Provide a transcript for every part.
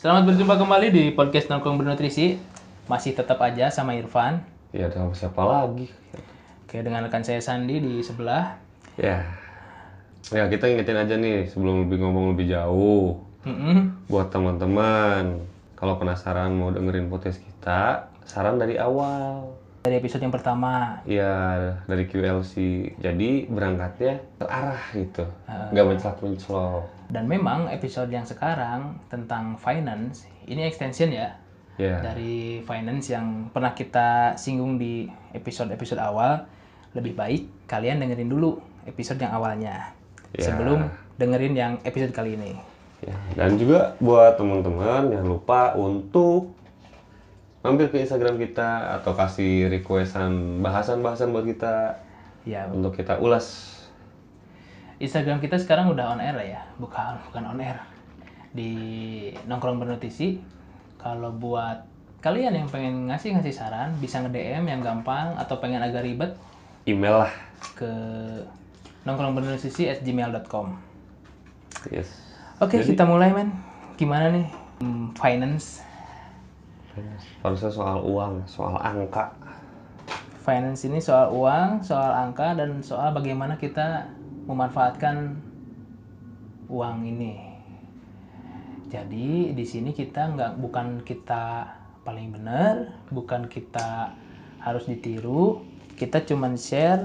Selamat berjumpa kembali di podcast Nongkrong Bernutrisi. Masih tetap aja sama Irfan. Ya, sama siapa lagi? Oke, dengan rekan saya Sandi di sebelah. Ya. Ya, kita ingetin aja nih sebelum lebih ngomong lebih jauh. Mm-mm. Buat teman-teman, kalau penasaran mau dengerin podcast kita, saran dari awal. Dari episode yang pertama. Ya, dari QLC. Jadi berangkatnya terarah gitu. Nggak menclok-menclok. Dan memang episode yang sekarang tentang finance, ini extension ya. Ya. Dari finance yang pernah kita singgung di episode-episode awal. Lebih baik kalian dengerin dulu episode yang awalnya. Ya. Sebelum dengerin yang episode kali ini. Ya, dan juga buat teman-teman jangan lupa untuk mampir ke Instagram kita atau kasih requestan bahasan-bahasan buat kita Ya, untuk kita ulas. Instagram kita sekarang udah on air lah ya, bukan bukan on air di nongkrong bernotisi. Kalau buat kalian yang pengen ngasih ngasih saran, bisa nge DM yang gampang atau pengen agak ribet Email lah. ke nongkrongbernotisi@gmail.com. Yes. Oke, kita mulai men. Gimana nih Hmm, finance? Harusnya soal uang, soal angka. Finance ini soal uang, soal angka, dan soal bagaimana kita memanfaatkan uang ini. Jadi di sini kita nggak bukan kita paling benar, bukan kita harus ditiru. Kita cuman share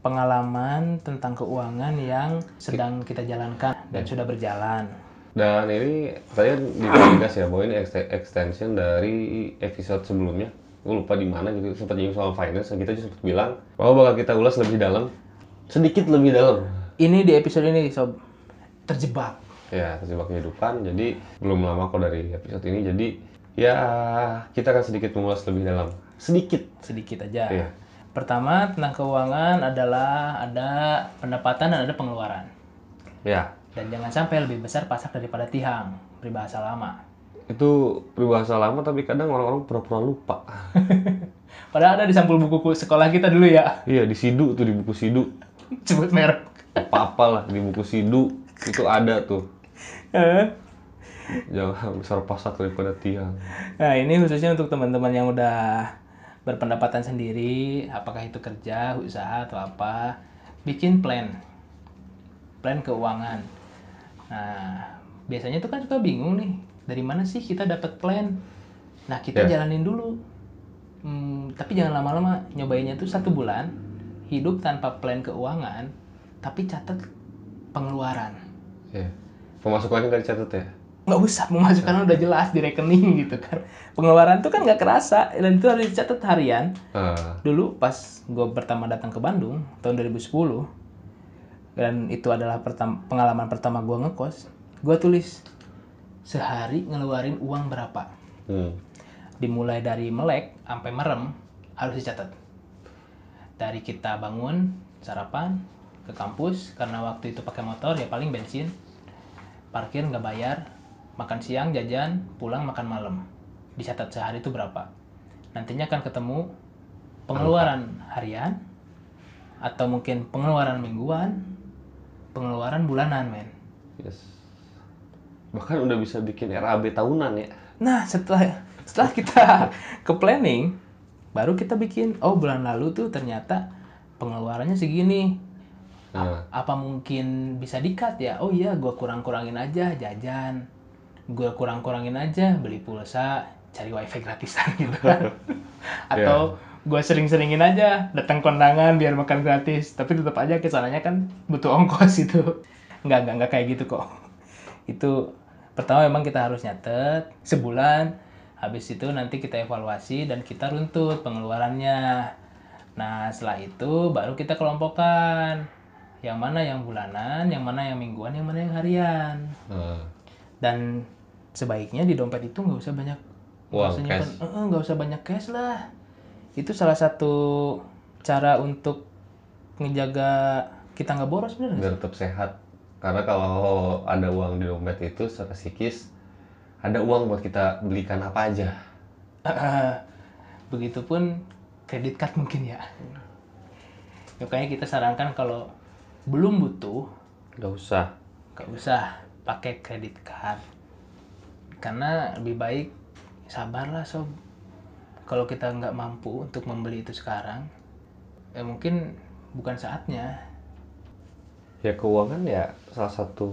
pengalaman tentang keuangan yang sedang kita jalankan dan sudah berjalan. Dan ini saya digas ya bahwa ini ext- extension dari episode sebelumnya. Gue lupa di mana gitu sempat nyinggung soal finance. dan Kita juga sempat bilang bahwa bakal kita ulas lebih dalam, sedikit lebih dalam. Ini di episode ini sob terjebak. Ya, terjebak kehidupan. Jadi belum lama kok dari episode ini. Jadi ya kita akan sedikit mengulas lebih dalam. Sedikit. sedikit aja. Iya. Pertama tentang keuangan adalah ada pendapatan dan ada pengeluaran. Ya, Dan jangan sampai lebih besar pasak daripada tihang, peribahasa lama. itu peribahasa lama tapi kadang orang-orang pura-pura lupa. Padahal ada di sampul buku sekolah kita dulu ya, Iya, di Sidu tuh di buku Sidu. sebut merek. Apa-apa lah di buku Sidu itu ada tuh. Eh. Jangan besar pasak daripada tiang. Nah ini khususnya untuk teman-teman yang udah berpendapatan sendiri, apakah itu kerja, usaha atau apa, bikin plan, plan keuangan. Nah biasanya tuh kan suka bingung nih, dari mana sih kita dapat plan? Nah kita Ya. jalanin dulu, Hmm, tapi jangan lama-lama, nyobainnya tuh satu bulan, hidup tanpa plan keuangan, tapi catat pengeluaran. Iya. Pemasukannya nggak dicatat ya? nggak usah memasukkan udah jelas di rekening gitu kan pengeluaran tuh kan nggak kerasa dan itu harus dicatat harian Ah, dulu pas gue pertama datang ke Bandung tahun 2010 dan itu adalah pertam- pengalaman pertama gue ngekos gue tulis sehari ngeluarin uang berapa. Hmm. dimulai dari melek sampai merem harus dicatat. Dari kita bangun sarapan ke kampus karena waktu itu pakai motor ya paling bensin. Parkir nggak bayar makan siang jajan pulang makan malam. Dicatat sehari itu berapa. Nantinya akan ketemu pengeluaran harian atau mungkin pengeluaran mingguan pengeluaran bulanan men Yes. Bahkan udah bisa bikin RAB tahunan ya. Nah, setelah setelah kita ke planning, baru kita bikin, oh bulan lalu tuh ternyata pengeluarannya segini. Nah, Apa mungkin bisa dikat ya? Oh iya, gua kurang-kurangin aja jajan. Gua kurang-kurangin aja beli pulsa, cari wifi gratisan gitu kan. Atau gua sering-seringin aja datang kondangan biar makan gratis. Tapi tetap aja ke sananya kan butuh ongkos itu. Nggak, nggak, nggak kayak gitu kok. Itu pertama memang kita harus nyatet sebulan. Habis itu nanti kita evaluasi dan kita runtut pengeluarannya. Nah, setelah itu baru kita kelompokkan. Yang mana yang bulanan, yang mana yang mingguan, yang mana yang harian. nah, Dan sebaiknya di dompet itu nggak usah banyak nggak usah eh, eh, nggak usah banyak cash lah. Itu salah satu cara untuk ngejaga kita nggak boros bener nggak biar tetap sehat. Karena kalau ada uang di dompet itu secara psikis ada uang buat kita belikan apa aja. Begitupun kredit card mungkin ya. Makanya kita sarankan kalau belum butuh Gak usah. nggak usah pakai kredit card karena lebih baik sabarlah sob kalau kita nggak mampu untuk membeli itu sekarang ya mungkin bukan saatnya. Ya keuangan ya salah satu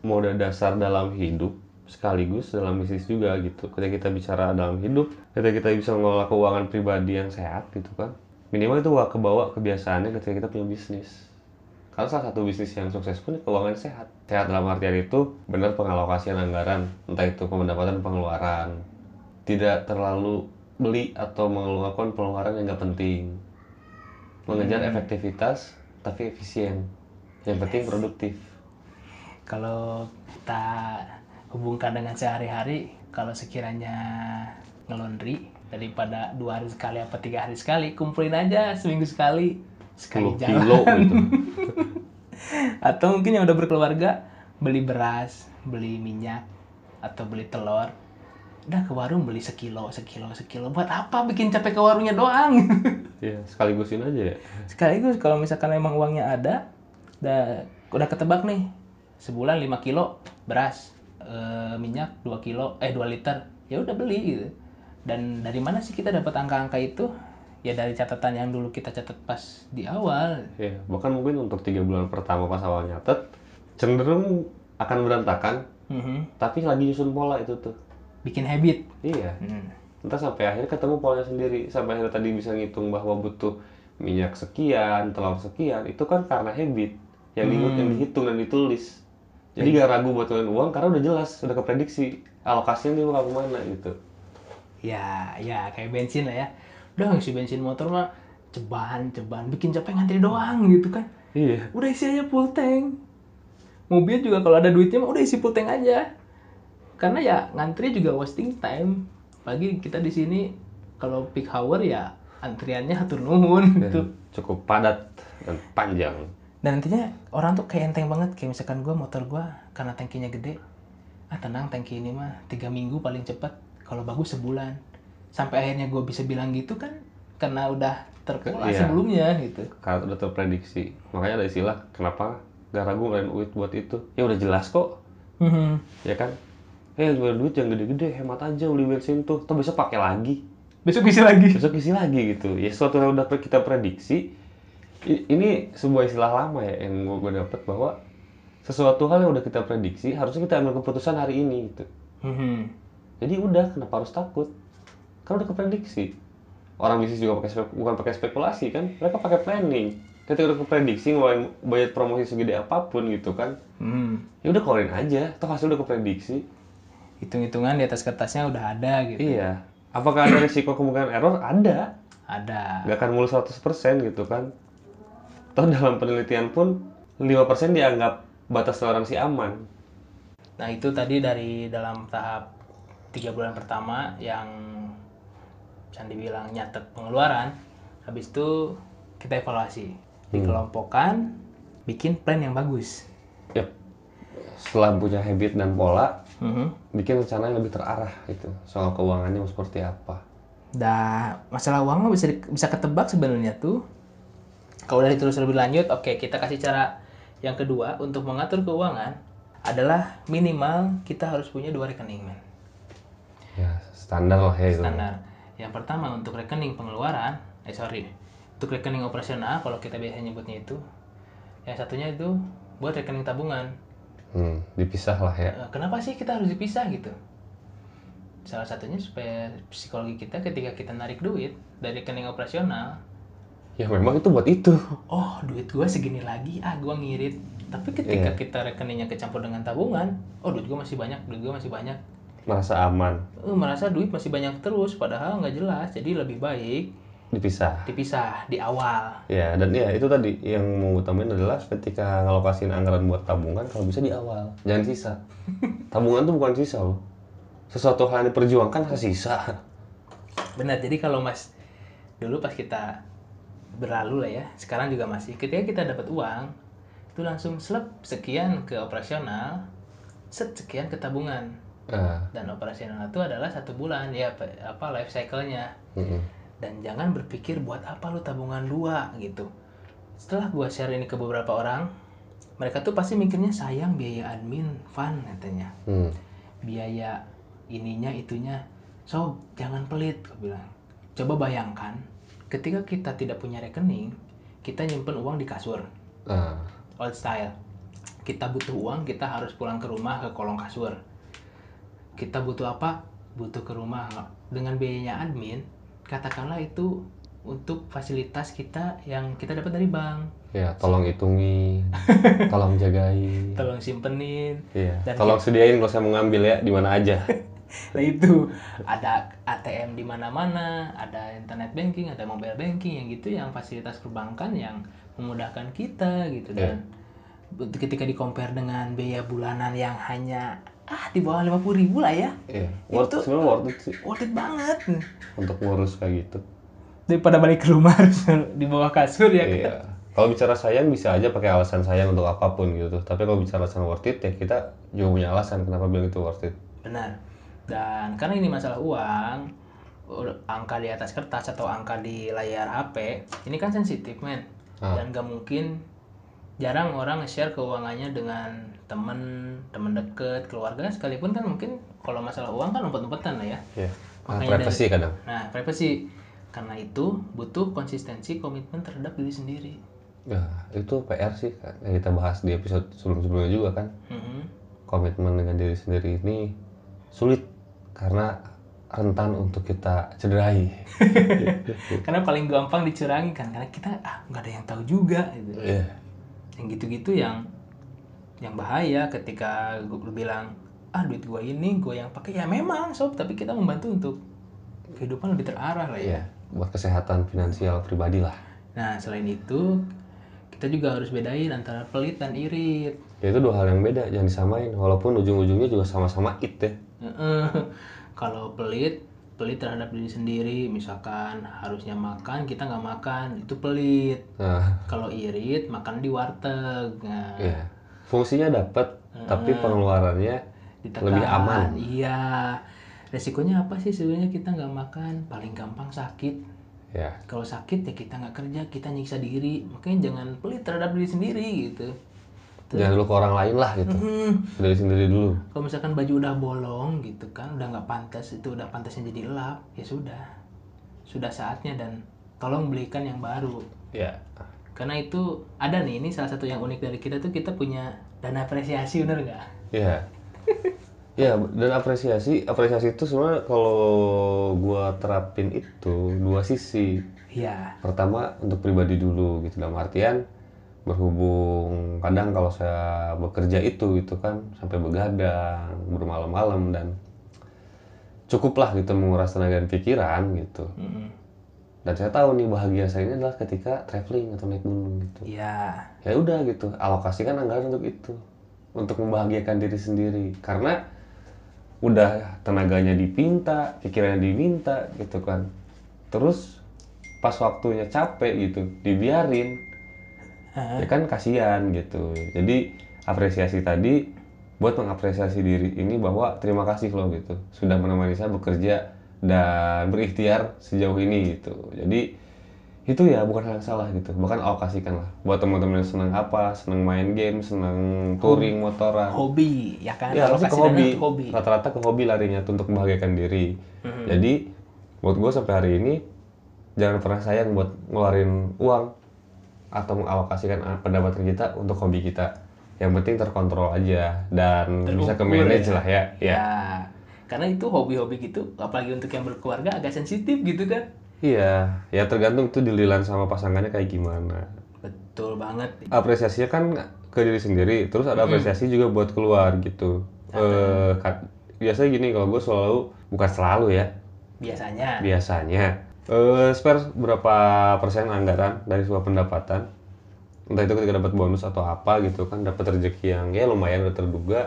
moda dasar dalam hidup sekaligus dalam bisnis juga gitu. Ketika kita bicara dalam hidup ketika kita bisa mengelola keuangan pribadi yang sehat gitu kan minimal itu wah kebawa kebiasaannya ketika kita punya bisnis. Karena salah satu bisnis yang sukses pun keuangan sehat. Sehat dalam artian itu benar pengalokasian anggaran entah itu pendapatan pengeluaran. Tidak terlalu beli atau melakukan pengeluaran yang nggak penting. Mengejar efektivitas tapi efisien. Yang penting produktif. Kalau kita hubungkan dengan sehari-hari kalau sekiranya ngelondri daripada dua hari sekali apa tiga hari sekali kumpulin aja seminggu sekali sekali 10 jalan. kilo gitu. Atau mungkin yang udah berkeluarga beli beras beli minyak atau beli telur udah ke warung beli sekilo sekilo sekilo. Buat apa bikin capek ke warungnya doang? Ya sekaligusin aja ya. Sekaligus kalau misalkan emang uangnya ada udah udah ketebak nih. Sebulan 5 kilo beras eh, minyak 2 kilo eh 2 liter. Ya udah beli gitu. Dan dari mana sih kita dapat angka-angka itu? Ya dari catatan yang dulu kita catat pas di awal. Ya, bahkan mungkin untuk tiga bulan pertama pas awal nyatet cenderung akan berantakan, Mhm. tapi lagi nyusun pola itu tuh. Bikin habit. Iya, Hmm. entah sampai akhirnya ketemu polanya sendiri, sampai akhirnya tadi bisa ngitung bahwa butuh minyak sekian, telur sekian, itu kan karena habit yang, di- Hmm. yang dihitung dan ditulis. Jadi gak ragu buat ngeluarin uang karena udah jelas, udah keprediksi alokasinya dia bakal ke mana gitu. ya ya kayak bensin lah ya. Udah ngisi bensin motor mah ceban ceban bikin capek ngantri doang gitu kan. Iya, udah isi aja full tank. Mobil juga kalau ada duitnya mah udah isi full tank aja karena ya ngantri juga wasting time pagi kita di sini kalau peak hour ya antriannya hatur nuhun gitu cukup padat dan panjang. dan nantinya orang tuh kayak enteng banget kayak misalkan gua motor gua karena tangkinya gede ah tenang tangki ini mah tiga minggu paling cepat kalau bagus sebulan sampai akhirnya gue bisa bilang gitu kan karena udah terpola Iya. sebelumnya gitu Karena udah terprediksi. Makanya ada istilah, kenapa gak ragu ngeluarin duit buat itu? Ya udah jelas kok, Mhm. ya kan? Eh, ngeluarin duit yang gede-gede, hemat aja beli bensin tuh. Tuh besok pakai lagi. besok isi lagi Besok isi lagi gitu. Ya sesuatu yang udah kita prediksi, ini sebuah istilah lama ya yang gue dapet bahwa sesuatu hal yang udah kita prediksi harusnya kita ambil keputusan hari ini gitu. Mhm. Jadi udah, kenapa harus takut? Kan udah keprediksi. Orang bisnis juga pakai bukan pakai spekulasi kan, mereka pakai planning. Ketika udah keprediksi ngeluarin budget promosi segede apa pun gitu kan, Mhm. ya udah keluarin aja, toh hasil udah keprediksi. Hitung-hitungan di atas kertasnya udah ada gitu Iya. Apakah ada risiko kemungkinan error? Ada. ada Gak akan mulus 100% gitu kan. Toh dalam penelitian pun 5% dianggap batas toleransi aman. nah itu tadi dari dalam tahap tiga bulan pertama yang Candi bilang nyatet pengeluaran habis itu kita evaluasi dikelompokkan bikin plan yang bagus Yap. Setelah punya habit dan pola, Mhm. bikin rencana yang lebih terarah gitu. Soal keuangannya mau seperti apa. Dah masalah uang mah bisa di- bisa ketebak sebenarnya tuh. Kalau udah ditulis lebih lanjut, oke kita kasih cara yang kedua untuk mengatur keuangan adalah minimal kita harus punya dua rekening men. Ya, standar lah ya itu. Standar. Yang pertama untuk rekening pengeluaran, eh sorry, untuk rekening operasional kalau kita biasa nyebutnya itu. Yang satunya itu buat rekening tabungan. Hmm, dipisah lah ya. Eh, Kenapa sih kita harus dipisah gitu? Salah satunya supaya psikologi kita ketika kita narik duit dari rekening operasional, Ya memang itu buat itu. oh duit gua segini lagi, ah gua ngirit. Tapi ketika Iya. kita rekeningnya kecampur dengan tabungan, oh duit gua masih banyak, duit gua masih banyak. Merasa aman, Eh, merasa duit masih banyak terus, padahal nggak jelas. Jadi lebih baik dipisah. dipisah di awal. Ya, dan ya itu tadi yang mau utamain adalah ketika ngalokasin anggaran buat tabungan kalau bisa di awal, jangan sisa. tabungan tuh bukan sisa loh. Sesuatu hal yang diperjuangkan harus sisa. Benar, jadi kalau mas dulu pas kita berlalu lah ya, sekarang juga masih. Ketika kita dapat uang, itu langsung slep sekian ke operasional, set sekian ke tabungan. Nah, Dan operasional itu adalah satu bulan ya apa, life cycle-nya. mm-mm. Dan jangan berpikir buat apa lu tabungan dua gitu. Setelah gua share ini ke beberapa orang, mereka tuh pasti mikirnya sayang biaya admin, fun katanya. Hmm. biaya ininya itunya. So jangan pelit gue bilang. Coba bayangkan ketika kita tidak punya rekening kita nyimpen uang di kasur. Nah, old style. Kita butuh uang kita harus pulang ke rumah ke kolong kasur. Kita butuh apa? Butuh ke rumah. Dengan biayanya admin katakanlah itu untuk fasilitas kita yang kita dapat dari bank ya tolong hitungi, tolong jagain. tolong simpenin Iya. Dan Tolong sediain kalau saya mau ngambil ya di mana aja. Nah itu ada ATM di mana-mana, ada internet banking, ada mobile banking yang gitu yang fasilitas perbankan yang memudahkan kita gitu Iya. dan ketika di compare dengan biaya bulanan yang hanya ah di bawah 50.000 ribu lah ya Iya. Worth, Itu- sebenarnya worth it sih worth it banget untuk ngurus kayak gitu. daripada balik ke rumah harus di bawah kasur ya kan? Iya. Kalau bicara sayang bisa aja pakai alasan sayang untuk apa pun gitu. Tapi kalau bicara alasan worth it ya kita juga punya alasan kenapa bilang itu worth it. benar dan karena ini masalah uang angka di atas kertas atau angka di layar HP ini kan sensitif men Ah. dan gak mungkin jarang orang nge-share keuangannya dengan temen temen deket keluarga sekalipun kan mungkin kalau masalah uang kan umpet-umpetan lah ya Iya. Nah, Makanya privacy kadang. nah privacy karena itu butuh konsistensi komitmen terhadap diri sendiri Ya, itu PR sih yang kita bahas di episode sebelum-sebelumnya juga kan. Mhm. Komitmen dengan diri sendiri ini sulit karena rentan untuk kita cederai. karena paling gampang dicurangi kan karena kita ah nggak ada yang tahu juga gitu Iya. Yang gitu-gitu yang yang bahaya ketika gue bilang ah duit gue ini gue yang pakai ya memang sob tapi kita membantu untuk kehidupan lebih terarah lah ya Iya, buat kesehatan finansial pribadi lah. nah selain itu kita juga harus bedain antara pelit dan irit Ya itu dua hal yang beda, jangan disamain. Walaupun ujung-ujungnya juga sama-sama it ya. Kalau pelit pelit terhadap diri sendiri misalkan harusnya makan kita nggak makan itu pelit. Nah, kalau irit makan di warteg nah, iya. Fungsinya dapat, tapi pengeluarannya ditekan lebih aman. iya. Resikonya apa sih sebenarnya kita nggak makan? Paling gampang sakit. Ya, kalau sakit ya kita nggak kerja kita nyiksa diri. Makanya jangan pelit terhadap diri sendiri gitu jangan dulu ke orang lain lah gitu. Hmm, Dari sendiri dulu. kalau misalkan baju udah bolong gitu kan udah nggak pantas itu udah pantasnya jadi lap ya sudah sudah saatnya dan tolong belikan yang baru Ya. karena itu ada nih ini salah satu yang unik dari kita tuh kita punya dana apresiasi bener nggak Iya. Ya, dan apresiasi, apresiasi itu sebenarnya kalau gua terapin itu dua sisi. iya Pertama untuk pribadi dulu gitu dalam artian berhubung kadang kalau saya bekerja itu gitu kan sampai begadang, bermalam-malam dan cukuplah gitu menguras tenaga dan pikiran gitu. Mm-mm. Dan saya tahu nih bahagia saya ini adalah ketika traveling atau naik gunung gitu. iya ya udah gitu alokasikan anggaran untuk itu untuk membahagiakan diri sendiri karena udah tenaganya dipinta pikirannya diminta gitu kan terus pas waktunya capek gitu dibiarin ya kan kasihan gitu. Jadi apresiasi tadi buat mengapresiasi diri ini bahwa terima kasih loh gitu. Sudah menemani saya bekerja dan berikhtiar sejauh ini gitu. Jadi itu ya bukan hal yang salah gitu. Bahkan alokasikan lah. Buat teman-teman yang senang apa? Senang main game senang touring motoran. Hobi ya kan? Ya ke Alokasi dana hobi. rata-rata ke hobi larinya tuh untuk membahagiakan diri. Mhm. jadi buat gue sampai hari ini jangan pernah sayang buat ngeluarin uang atau mengalokasikan pendapatan kita untuk hobi kita. Yang penting terkontrol aja dan bisa ke Terukur manage ya. lah ya. Ya. Ya karena itu hobi-hobi gitu apalagi untuk yang berkeluarga agak sensitif gitu kan. Iya ya tergantung tuh dililan sama pasangannya kayak gimana. Betul banget. Apresiasinya kan ke diri sendiri terus ada apresiasi juga buat keluar gitu. Eh biasanya gini kalau gue selalu bukan selalu ya. Biasanya. Biasanya eh spare berapa persen anggaran dari sebuah pendapatan? Entah itu ketika dapat bonus atau apa gitu kan dapat rezeki yang ya lumayan udah terduga.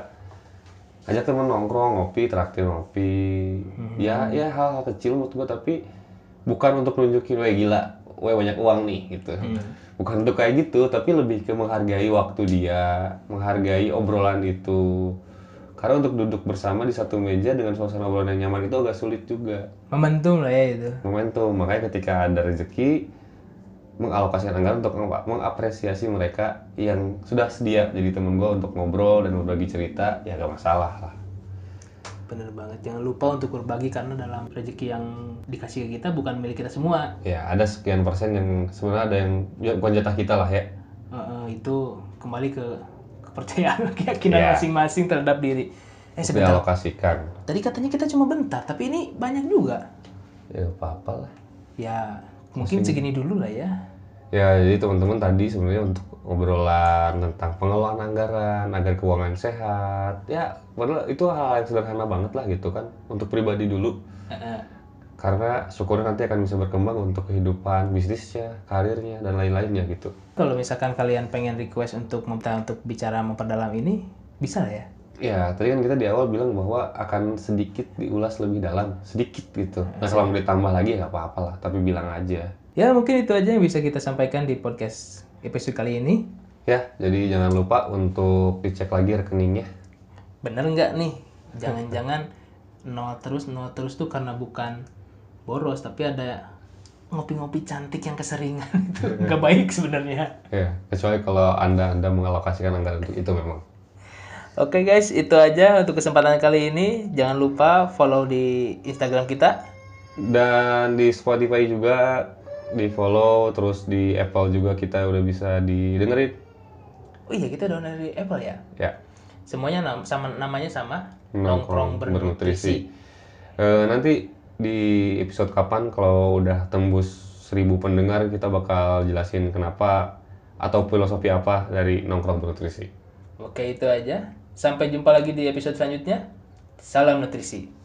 Ajak temen nongkrong ngopi traktir ngopi. Ya ya hal-hal kecil menurut gue tapi bukan untuk nunjukin weh gila weh banyak uang nih gitu. Bukan untuk kayak gitu tapi lebih ke menghargai waktu dia menghargai obrolan itu karena untuk duduk bersama di satu meja dengan suasana obrolan yang nyaman itu agak sulit juga. Momentum lah ya itu. Momentum. Makanya ketika ada rezeki mengalokasikan anggaran untuk meng- mengapresiasi mereka yang sudah sedia. Jadi temen gue untuk ngobrol dan berbagi cerita ya gak masalah lah. Bener banget. Jangan lupa untuk berbagi karena dalam rezeki yang dikasih ke kita bukan milik kita semua. Ya, ada sekian persen yang sebenarnya ada yang ya, bukan jatah kita lah ya. Eh, eh, itu kembali ke kepercayaan keyakinan Ya. masing-masing terhadap diri eh sebentar Dialokasikan. tadi katanya kita cuma bentar tapi ini banyak juga Ya apa-apa lah. ya mungkin segini dulu lah ya Ya, jadi teman-teman tadi sebenarnya untuk obrolan tentang pengelolaan anggaran agar keuangan sehat. Ya, padahal itu hal yang sederhana banget lah gitu kan untuk pribadi dulu. Karena syukurnya nanti akan bisa berkembang untuk kehidupan bisnisnya, karirnya dan lain-lainnya gitu. kalau misalkan kalian pengen request untuk minta untuk bicara memperdalam ini bisa lah ya Ya, tadi kan kita di awal bilang bahwa akan sedikit diulas lebih dalam, sedikit gitu. Nah, kalau mau ditambah lagi ya nggak apa-apa lah, tapi bilang aja. ya mungkin itu aja yang bisa kita sampaikan di podcast episode kali ini Ya, jadi jangan lupa untuk dicek lagi rekeningnya. bener nggak nih jangan-jangan nol terus nol terus tuh karena bukan boros tapi ada ngopi-ngopi cantik yang keseringan itu nggak baik sebenarnya. Ya, kecuali kalau Anda Anda mengalokasikan anggaran untuk itu memang. oke guys itu aja untuk kesempatan kali ini. Jangan lupa follow di instagram kita. Dan di Spotify juga di follow, terus di Apple juga kita udah bisa didengerin. oh iya kita download dari apple ya? Ya, semuanya nam- sama namanya sama? Nongkrong bernutrisi. Eh, nanti di episode kapan kalau udah tembus 1000 pendengar kita bakal jelasin kenapa atau filosofi apa dari nongkrong bernutrisi. oke itu aja. Sampai jumpa lagi di episode selanjutnya. Salam nutrisi